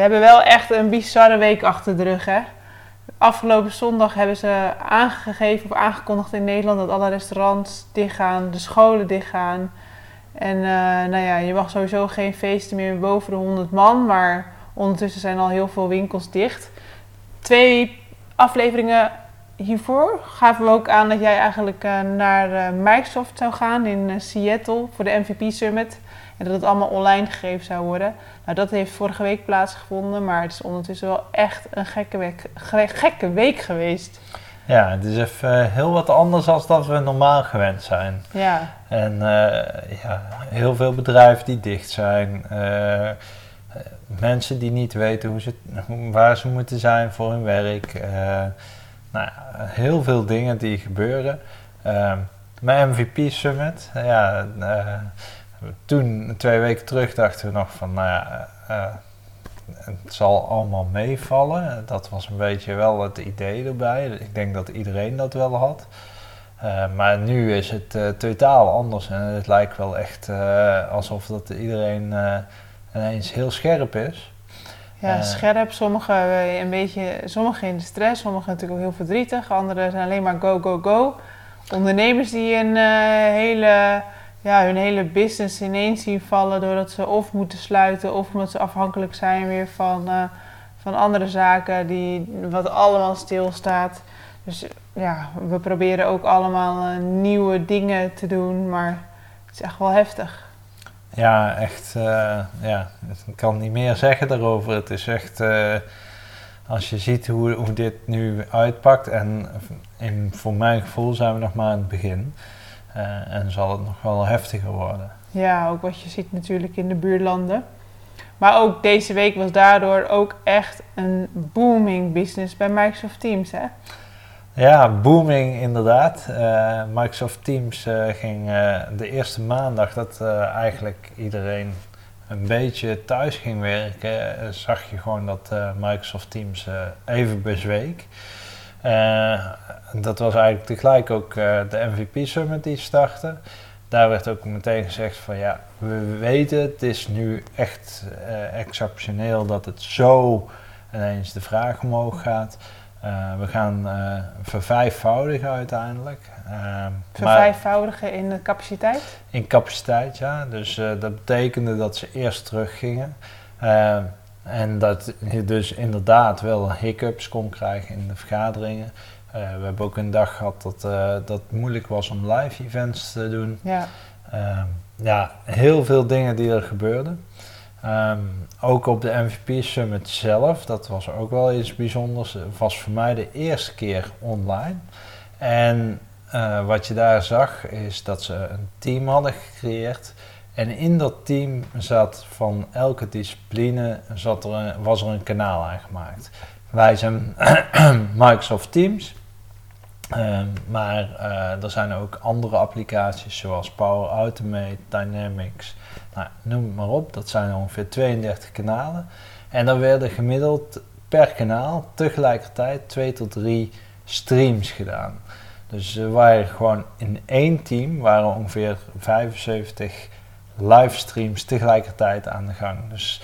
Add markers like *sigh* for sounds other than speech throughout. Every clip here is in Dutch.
We hebben wel echt een bizarre week achter de rug, hè? Afgelopen zondag hebben ze aangegeven of aangekondigd in Nederland dat alle restaurants dichtgaan, de scholen dichtgaan. En uh, nou ja, je mag sowieso geen feesten meer boven de 100 man, maar ondertussen zijn al heel veel winkels dicht. Twee afleveringen hiervoor gaven we ook aan dat jij eigenlijk uh, naar uh, Microsoft zou gaan in Seattle voor de MVP Summit. En dat het allemaal online gegeven zou worden. Nou, dat heeft vorige week plaatsgevonden, maar het is ondertussen wel echt een gekke week, gekke week geweest. Ja, het is even heel wat anders dan dat we normaal gewend zijn. Ja. En uh, ja, heel veel bedrijven die dicht zijn. Uh, mensen die niet weten hoe ze, waar ze moeten zijn voor hun werk. Uh, nou, heel veel dingen die gebeuren. mijn MVP Summit, ja, toen, twee weken terug, dachten we nog van, nou ja, uh, het zal allemaal meevallen. Dat was een beetje wel het idee erbij. Ik denk dat iedereen dat wel had. Uh, maar nu is het uh, totaal anders en het lijkt wel echt alsof dat iedereen ineens heel scherp is. Ja, scherp. Sommigen een beetje, sommigen in de stress, sommigen natuurlijk ook heel verdrietig. Anderen zijn alleen maar go, go, go. Ondernemers die een hele ja, hun hele business ineens zien vallen doordat ze of moeten sluiten of omdat ze afhankelijk zijn weer van, uh, van andere zaken die wat allemaal stilstaat. Dus ja, we proberen ook allemaal uh, nieuwe dingen te doen, maar het is echt wel heftig. Ja, echt. Uh, ja, ik kan niet meer zeggen daarover. Het is echt. als je ziet hoe, hoe dit nu uitpakt, en in, voor mijn gevoel zijn we nog maar aan het begin. Uh, en zal het nog wel heftiger worden. Ja, ook wat je ziet natuurlijk in de buurlanden. Maar ook deze week was daardoor ook echt een booming business bij Microsoft Teams, hè? Ja, booming inderdaad. Uh, Microsoft Teams uh, ging de eerste maandag dat eigenlijk iedereen een beetje thuis ging werken, zag je gewoon dat Microsoft Teams even bezweek. Uh, dat was eigenlijk tegelijk ook uh, de MVP Summit die startte. Daar werd ook meteen gezegd van ja, we weten het is nu echt uh, exceptioneel dat het zo ineens de vraag omhoog gaat. we gaan vervijfvoudigen uiteindelijk. vervijfvoudigen in de capaciteit? In capaciteit, ja. Dus dat betekende dat ze eerst teruggingen. En dat je dus inderdaad wel hiccups kon krijgen in de vergaderingen. Uh, we hebben ook een dag gehad dat, uh, dat het moeilijk was om live events te doen. Ja. Uh, ja, heel veel dingen die er gebeurden. Um, ook op de MVP Summit zelf, dat was ook wel iets bijzonders. Het was voor mij de eerste keer online. En eh, wat je daar zag is dat ze een team hadden gecreëerd en in dat team zat van elke discipline zat er was er een kanaal aangemaakt. Wij zijn *clears throat* Microsoft Teams, um, maar uh, er zijn ook andere applicaties zoals Power Automate, Dynamics, nou, noem het maar op. Dat zijn ongeveer 32 kanalen. En er werden gemiddeld per kanaal tegelijkertijd 2 tot 3 streams gedaan. Dus er waren gewoon in één team waren ongeveer 75 livestreams tegelijkertijd aan de gang. Dus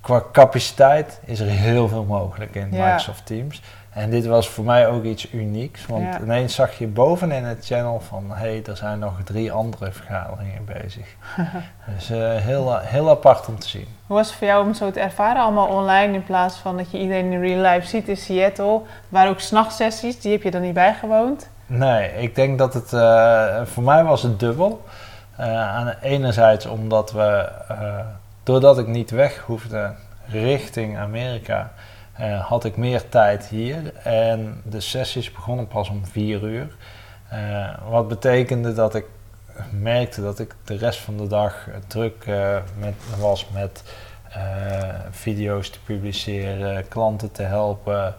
qua capaciteit is er heel veel mogelijk in Microsoft Teams. En dit was voor mij ook iets unieks, want ineens zag je bovenin het channel van hé, hey, er zijn nog drie andere vergaderingen bezig. *laughs* dus uh, heel, heel apart om te zien. Hoe was het voor jou om zo te ervaren, allemaal online in plaats van dat je iedereen in real life ziet in Seattle? Waren ook s'nachtsessies, die heb je dan niet bijgewoond? Nee, ik denk dat het, uh, voor mij was het dubbel. Uh, aan enerzijds omdat we, uh, doordat ik niet weg hoefde richting Amerika, uh, had ik meer tijd hier. En de sessies begonnen pas om vier uur. wat betekende dat ik merkte dat ik de rest van de dag druk met, was met video's te publiceren, klanten te helpen.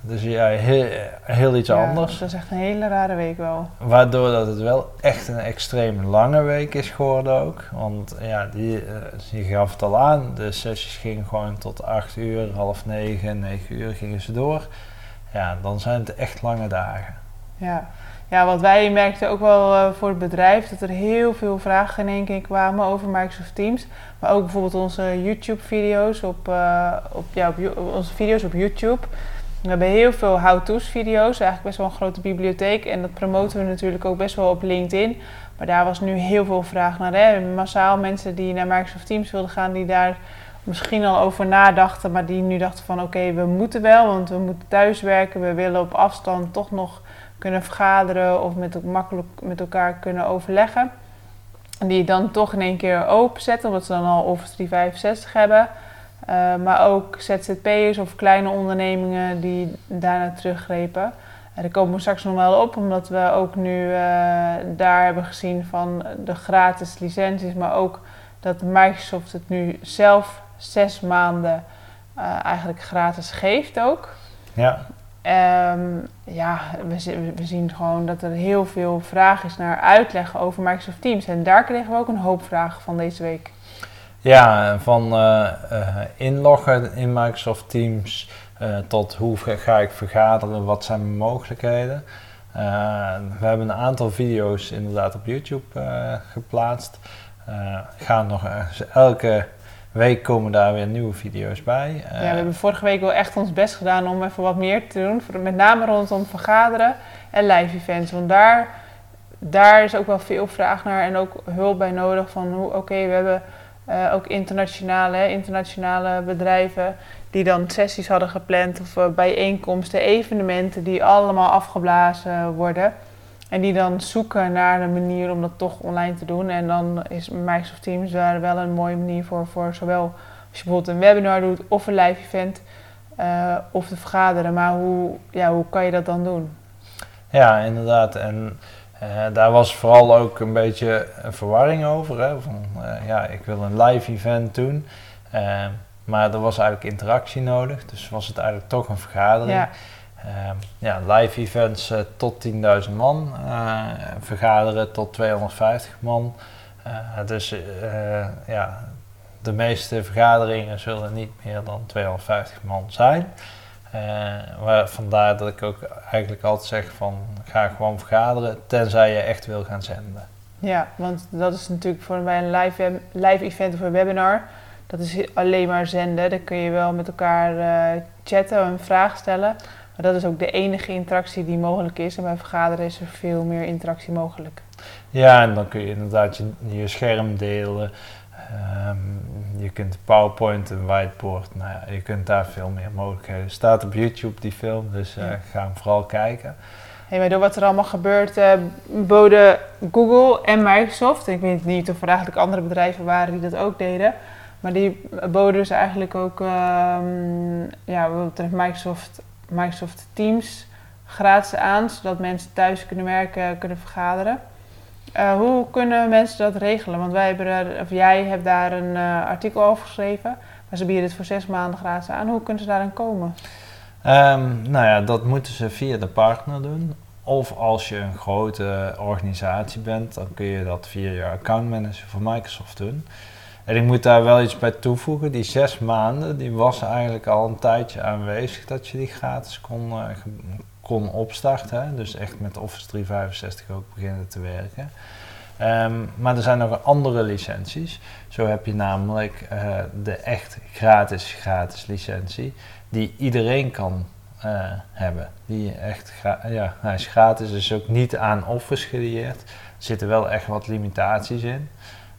Dus ja, heel, heel iets ja, anders. Dat is echt een hele rare week wel. Waardoor dat het wel echt een extreem lange week is geworden ook. Want ja, die, je gaf het al aan, de sessies gingen gewoon tot 8 uur, half 9, 9 uur gingen ze door. Ja, dan zijn het echt lange dagen. Ja, ja wat wij merkten ook wel uh, voor het bedrijf, dat er heel veel vragen in één keer kwamen over Microsoft Teams. Maar ook bijvoorbeeld onze YouTube-video's op, uh, op, ja, onze video's op YouTube. We hebben heel veel how-to's video's, eigenlijk best wel een grote bibliotheek. En dat promoten we natuurlijk ook best wel op LinkedIn. Maar daar was nu heel veel vraag naar. Hè? Massaal mensen die naar Microsoft Teams wilden gaan, die daar misschien al over nadachten, maar die nu dachten van oké, we moeten wel, want we moeten thuiswerken. We willen op afstand toch nog kunnen vergaderen of met, makkelijk met elkaar kunnen overleggen. En die dan toch in één keer openzetten, omdat ze dan al Office 365 hebben. Uh, maar ook ZZP'ers of kleine ondernemingen die daarna teruggrepen. En daar komen we straks nog wel op, omdat we ook nu uh, daar hebben gezien van de gratis licenties, maar ook dat Microsoft het nu zelf zes maanden uh, eigenlijk gratis geeft ook. Ja. Um, ja, we, we, zien gewoon dat er heel veel vraag is naar uitleg over Microsoft Teams. En daar kregen we ook een hoop vragen van deze week. Ja, van uh, uh, inloggen in Microsoft Teams tot hoe ga ik vergaderen, wat zijn mijn mogelijkheden. we hebben een aantal video's inderdaad op YouTube geplaatst. gaan nog elke week komen daar weer nieuwe video's bij. ja, we hebben vorige week wel echt ons best gedaan om even wat meer te doen. Met name rondom vergaderen en live events. Want daar, daar is ook wel veel vraag naar en ook hulp bij nodig. Van hoe, oké, we hebben uh, ook internationale, internationale bedrijven die dan sessies hadden gepland of uh, bijeenkomsten, evenementen die allemaal afgeblazen worden. En die dan zoeken naar een manier om dat toch online te doen. En dan is Microsoft Teams daar wel een mooie manier voor. Voor zowel als je bijvoorbeeld een webinar doet of een live event uh, of te vergaderen. Maar hoe, ja, hoe kan je dat dan doen? Ja, inderdaad. En uh, daar was vooral ook een beetje een verwarring over. Hè? Van, uh, ja, ik wil een live event doen. maar er was eigenlijk interactie nodig. Dus was het eigenlijk toch een vergadering. Ja. Uh, ja, live events uh, tot 10.000 man, uh, vergaderen tot 250 man. dus ja, de meeste vergaderingen zullen niet meer dan 250 man zijn. waar, vandaar dat ik ook eigenlijk altijd zeg van ga gewoon vergaderen tenzij je echt wil gaan zenden. Ja, want dat is natuurlijk voor bij een live, live event of een webinar, dat is alleen maar zenden. Dan kun je wel met elkaar chatten en vragen stellen. Maar dat is ook de enige interactie die mogelijk is. En bij vergaderen is er veel meer interactie mogelijk. Ja, en dan kun je inderdaad je, je scherm delen. Um, je kunt PowerPoint en whiteboard. Nou ja, je kunt daar veel meer mogelijkheden. staat op YouTube die film, dus uh, ja. ga hem vooral kijken. Hey, maar door wat er allemaal gebeurt, uh, boden Google en Microsoft, ik weet niet of er eigenlijk andere bedrijven waren die dat ook deden, maar die boden dus eigenlijk ook, um, ja, wat betreft Microsoft Microsoft Teams gratis aan, zodat mensen thuis kunnen werken, kunnen vergaderen. Uh, hoe kunnen mensen dat regelen? Want wij hebben of jij hebt daar een uh, artikel over geschreven, maar ze bieden het voor zes maanden gratis aan. Hoe kunnen ze daarin komen? Um, nou ja, dat moeten ze via de partner doen. Of als je een grote organisatie bent, dan kun je dat via je accountmanager van Microsoft doen. En ik moet daar wel iets bij toevoegen. Die zes maanden, die was eigenlijk al een tijdje aanwezig dat je die gratis kon, uh, kon opstarten. Hè? Dus echt met Office 365 ook beginnen te werken. Um, maar er zijn nog andere licenties. Zo heb je namelijk uh, de echt gratis, gratis licentie, die iedereen kan uh, hebben. Die echt ja, hij is gratis, is ook niet aan Office gelieerd. Er zitten wel echt wat limitaties in.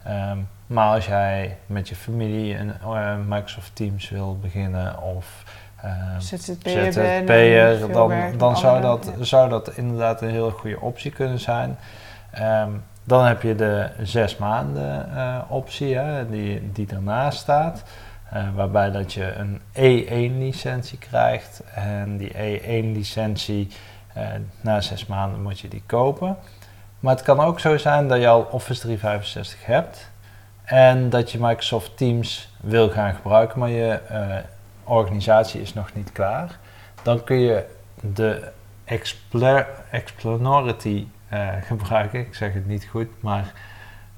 Um, maar als jij met je familie een uh, Microsoft Teams wil beginnen of uh, ZZP'er, ZZP'er dan, dan zou, dat, zou dat inderdaad een hele goede optie kunnen zijn. Um, dan heb je de zes maanden uh, optie hè, die, die daarnaast staat. Uh, waarbij dat je een E1 licentie krijgt. En die E1 licentie, na zes maanden moet je die kopen. Maar het kan ook zo zijn dat je al Office 365 hebt. En dat je Microsoft Teams wil gaan gebruiken, maar je uh, organisatie is nog niet klaar. Dan kun je de Explonority uh, gebruiken. Ik zeg het niet goed, maar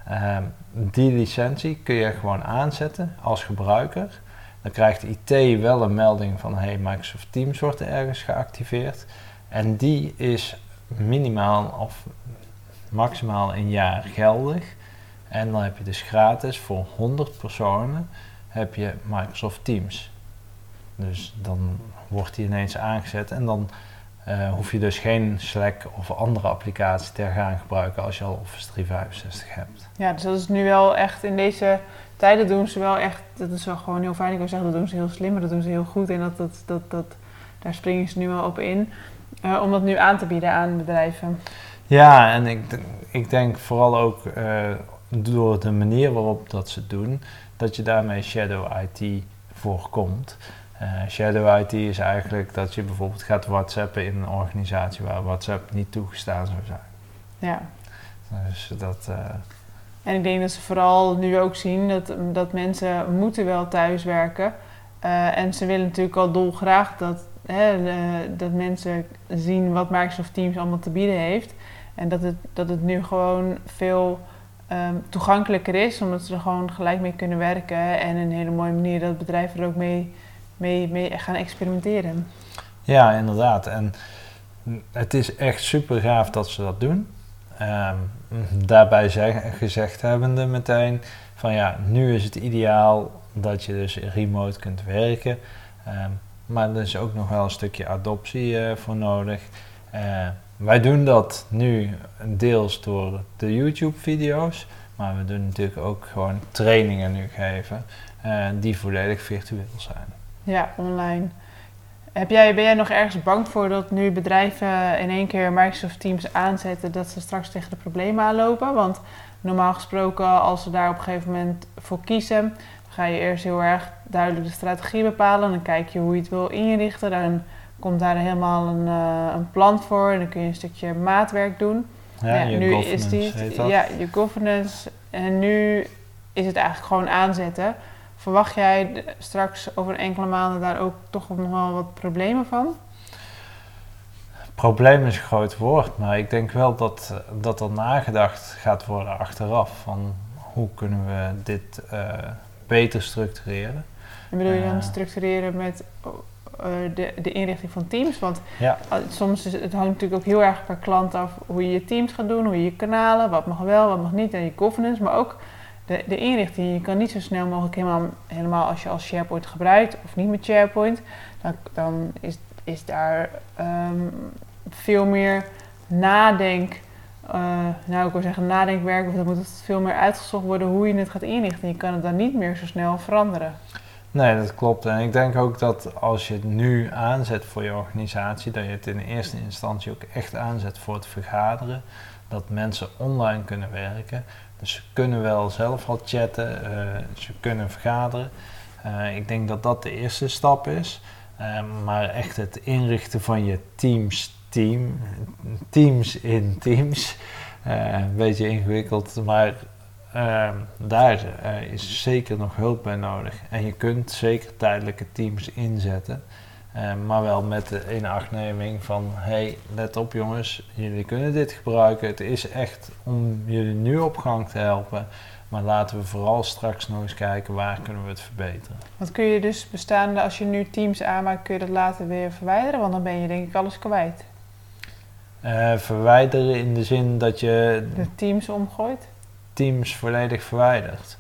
uh, die licentie kun je gewoon aanzetten als gebruiker. Dan krijgt IT wel een melding van hey, Microsoft Teams wordt er ergens geactiveerd. En die is minimaal of maximaal een jaar geldig. En dan heb je dus gratis voor 100 personen heb je Microsoft Teams. Dus dan wordt die ineens aangezet en dan uh, hoef je dus geen Slack of andere applicatie te gaan gebruiken als je al Office 365 hebt. Ja, dus dat is nu wel echt in deze tijden doen ze wel echt, dat is wel gewoon heel fijn. Ik wil zeggen, dat doen ze heel slim, maar dat doen ze heel goed en dat, dat, dat, dat, daar springen ze nu wel op in. Uh, om dat nu aan te bieden aan bedrijven. Ja, en ik, ik denk vooral ook uh, door de manier waarop dat ze doen, dat je daarmee Shadow IT voorkomt. Uh, Shadow IT is eigenlijk dat je bijvoorbeeld gaat WhatsAppen in een organisatie waar WhatsApp niet toegestaan zou zijn. Ja. Dus dat. Uh, en ik denk dat ze vooral nu ook zien dat, dat mensen moeten wel thuiswerken. Uh, en ze willen natuurlijk al dolgraag dat, hè, dat mensen zien wat Microsoft Teams allemaal te bieden heeft. En dat het, dat het nu gewoon veel um, toegankelijker is, omdat ze er gewoon gelijk mee kunnen werken. En een hele mooie manier dat bedrijven er ook mee, mee, gaan experimenteren. Ja, inderdaad. En het is echt super gaaf dat ze dat doen. Um, daarbij zeg, gezegd hebbende meteen van ja, nu is het ideaal dat je dus remote kunt werken. Um, maar er is ook nog wel een stukje adoptie uh, voor nodig. Uh, wij doen dat nu deels door de YouTube-video's, maar we doen natuurlijk ook gewoon trainingen nu geven uh, die volledig virtueel zijn. Ja, online. Heb jij, ben jij nog ergens bang voor dat nu bedrijven in één keer Microsoft Teams aanzetten, dat ze straks tegen de problemen aanlopen? Want normaal gesproken, als ze daar op een gegeven moment voor kiezen, ga je eerst heel erg duidelijk de strategie bepalen. Dan kijk je hoe je het wil inrichten. Dan komt daar helemaal een, uh, een plan voor. En dan kun je een stukje maatwerk doen. Ja, ja nu is die, ja, je governance. En nu is het eigenlijk gewoon aanzetten. Verwacht jij straks over enkele maanden daar ook toch nog wel wat problemen van? Probleem is een groot woord, maar ik denk wel dat, dat er nagedacht gaat worden achteraf van hoe kunnen we dit uh, beter structureren. En bedoel je dan uh, structureren met de, de inrichting van teams? Want ja. soms is het hangt natuurlijk ook heel erg per klant af hoe je je teams gaat doen, hoe je je kanalen, wat mag wel, wat mag niet en je governance, maar ook de, de inrichting. Je kan niet zo snel mogelijk helemaal, helemaal als je als SharePoint gebruikt of niet met SharePoint, dan, dan is, is daar um, veel meer nadenk. Uh, nou, ik wil zeggen nadenkwerk, of dan moet het veel meer uitgezocht worden hoe je het gaat inrichten. Je kan het dan niet meer zo snel veranderen. Nee, dat klopt. En ik denk ook dat als je het nu aanzet voor je organisatie, dat je het in eerste instantie ook echt aanzet voor het vergaderen. Dat mensen online kunnen werken. Dus ze kunnen wel zelf al chatten, uh, ze kunnen vergaderen. Uh, ik denk dat dat de eerste stap is. Uh, maar echt het inrichten van je teams, team, teams in teams. een beetje ingewikkeld, maar daar is zeker nog hulp bij nodig. En je kunt zeker tijdelijke teams inzetten. Uh, maar wel met de inachtneming van, hey, let op jongens, jullie kunnen dit gebruiken. Het is echt om jullie nu op gang te helpen. Maar laten we vooral straks nog eens kijken waar kunnen we het verbeteren. Wat kun je dus bestaande, als je nu teams aanmaakt, kun je dat later weer verwijderen? Want dan ben je denk ik alles kwijt. Uh, verwijderen in de zin dat je... De teams omgooit? Teams volledig verwijderd.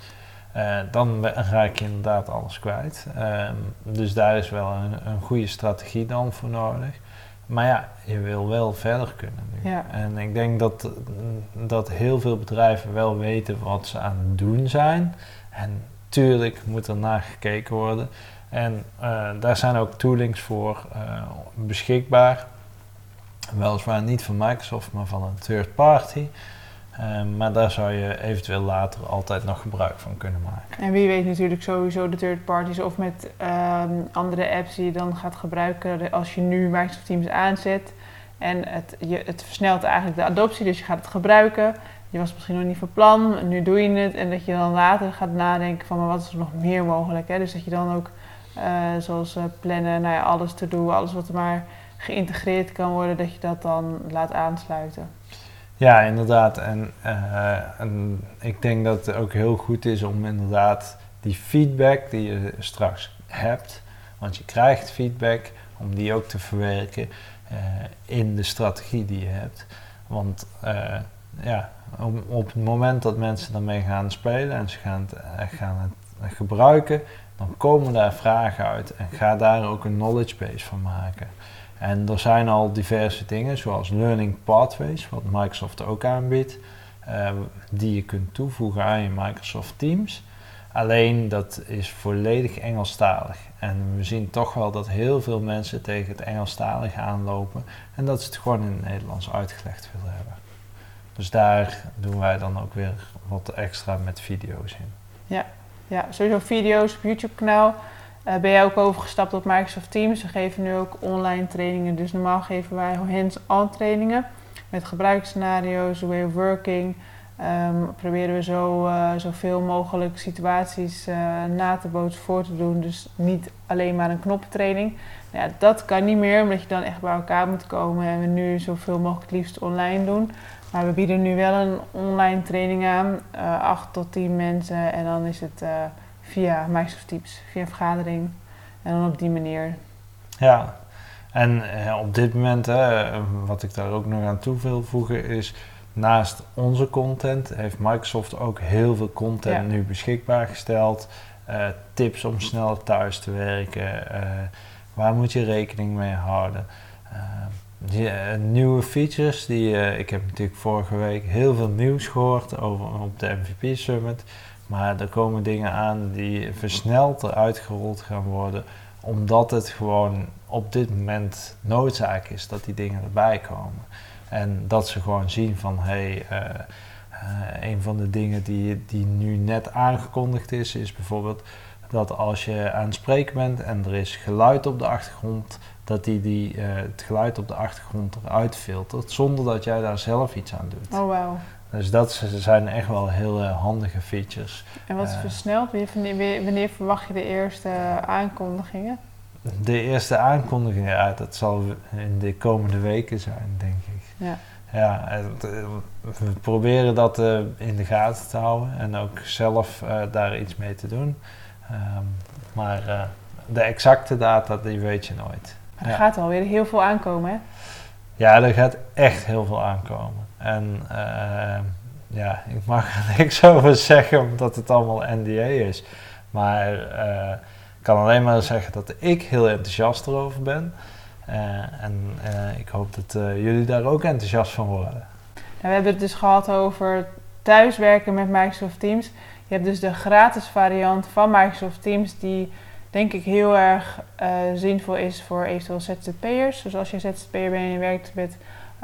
Uh, dan raak je inderdaad alles kwijt. Uh, dus daar is wel een, een, goede strategie dan voor nodig. Maar ja, je wil wel verder kunnen nu. Ja. En ik denk dat, dat heel veel bedrijven wel weten wat ze aan het doen zijn. En tuurlijk moet er naar gekeken worden. En uh, daar zijn ook toolings voor beschikbaar. Weliswaar niet van Microsoft, maar van een third party. Um, maar daar zou je eventueel later altijd nog gebruik van kunnen maken. En wie weet natuurlijk sowieso de third parties of met um, andere apps die je dan gaat gebruiken als je nu Microsoft Teams aanzet. En het, je, het versnelt eigenlijk de adoptie, dus je gaat het gebruiken. je was misschien nog niet van plan, nu doe je het. En dat je dan later gaat nadenken van, maar wat is er nog meer mogelijk? Hè? Dus dat je dan ook, eh, zoals uh, plannen, nou ja, alles te doen, alles wat er maar geïntegreerd kan worden, dat je dat dan laat aansluiten. Ja, inderdaad. En, uh, en ik denk dat het ook heel goed is om inderdaad die feedback die je straks hebt, want je krijgt feedback, om die ook te verwerken in de strategie die je hebt. Want ja, op, het moment dat mensen daarmee gaan spelen en ze gaan het, eh, gaan het gebruiken, dan komen daar vragen uit en ga daar ook een knowledge base van maken. En er zijn al diverse dingen, zoals Learning Pathways, wat Microsoft ook aanbiedt, uh, die je kunt toevoegen aan je Microsoft Teams. Alleen dat is volledig Engelstalig. En we zien toch wel dat heel veel mensen tegen het Engelstalig aanlopen en dat ze het gewoon in het Nederlands uitgelegd willen hebben. Dus daar doen wij dan ook weer wat extra met video's in. Ja, ja sowieso video's op YouTube-kanaal. Uh, ben jij ook overgestapt op Microsoft Teams. We geven nu ook online trainingen. Dus normaal geven wij hands-on trainingen met gebruiksscenario's, way of working. Um, proberen we zo uh, zoveel mogelijk situaties uh, na te bootsen voor te doen. Dus niet alleen maar een knoppentraining. Nou ja, dat kan niet meer, omdat je dan echt bij elkaar moet komen. En we nu zoveel mogelijk liefst online doen. Maar we bieden nu wel een online training aan, 8 tot 10 mensen. En dan is het via Microsoft Teams, via vergadering. En dan op die manier. Ja, en uh, op dit moment, wat ik daar ook nog aan toe wil voegen, is naast onze content heeft Microsoft ook heel veel content nu beschikbaar gesteld. Uh, tips om sneller thuis te werken. waar moet je rekening mee houden? Die, nieuwe features, die, ik heb natuurlijk vorige week heel veel nieuws gehoord over, op de MVP Summit. Maar er komen dingen aan die versneld eruit gerold gaan worden, omdat het gewoon op dit moment noodzaak is dat die dingen erbij komen. En dat ze gewoon zien van hé, hey, uh, een van de dingen die, die nu net aangekondigd is, is bijvoorbeeld dat als je aan het spreken bent en er is geluid op de achtergrond, dat die, die uh, het geluid op de achtergrond eruit filtert, zonder dat jij daar zelf iets aan doet. Oh, wow. Dus dat zijn echt wel heel uh, handige features. En wat uh, versneld? Wanneer, wanneer, verwacht je de eerste aankondigingen? De eerste aankondigingen, ja, dat zal in de komende weken zijn, denk ik. Ja. Ja, het, we proberen dat in de gaten te houden en ook zelf daar iets mee te doen. Um, maar de exacte data, die weet je nooit. Er ja. gaat alweer heel veel aankomen, hè? Ja, er gaat echt heel veel aankomen. En uh, ja, ik mag er *laughs* niks over zeggen omdat het allemaal NDA is. Maar uh, ik kan alleen maar zeggen dat ik heel enthousiast erover ben. Uh, en ik hoop dat jullie daar ook enthousiast van worden. we hebben het dus gehad over thuiswerken met Microsoft Teams. Je hebt dus de gratis variant van Microsoft Teams die denk ik heel erg uh, zinvol is voor eventueel ZZP'ers. Dus als je ZZP'er bent en je werkt met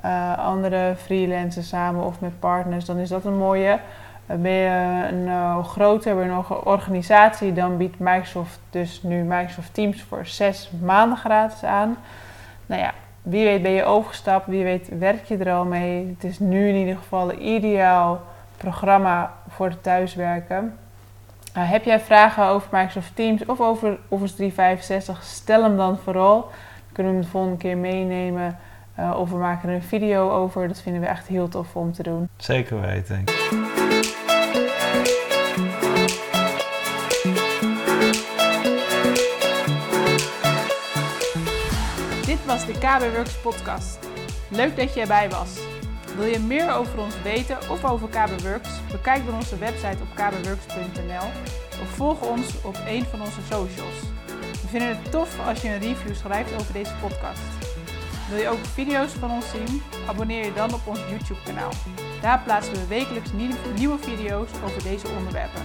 uh, andere freelancers samen of met partners, dan is dat een mooie. Uh, ben je een groter, ben een organisatie, dan biedt Microsoft dus nu Microsoft Teams voor zes maanden gratis aan. Nou ja, wie weet ben je overgestapt, wie weet werk je er al mee. Het is nu in ieder geval een ideaal programma voor het thuiswerken. Nou, heb jij vragen over Microsoft Teams of over Office 365? Stel hem dan vooral. Dan kunnen we hem de volgende keer meenemen. Uh, of we maken er een video over. Dat vinden we echt heel tof om te doen. Zeker weten. Dit was de KB Works podcast. Leuk dat je erbij was. Wil je meer over ons weten of over KBWorks? Bekijk dan onze website op kbworks.nl of volg ons op een van onze socials. We vinden het tof als je een review schrijft over deze podcast. Wil je ook video's van ons zien? Abonneer je dan op ons YouTube kanaal. Daar plaatsen we wekelijks nieuwe video's over deze onderwerpen.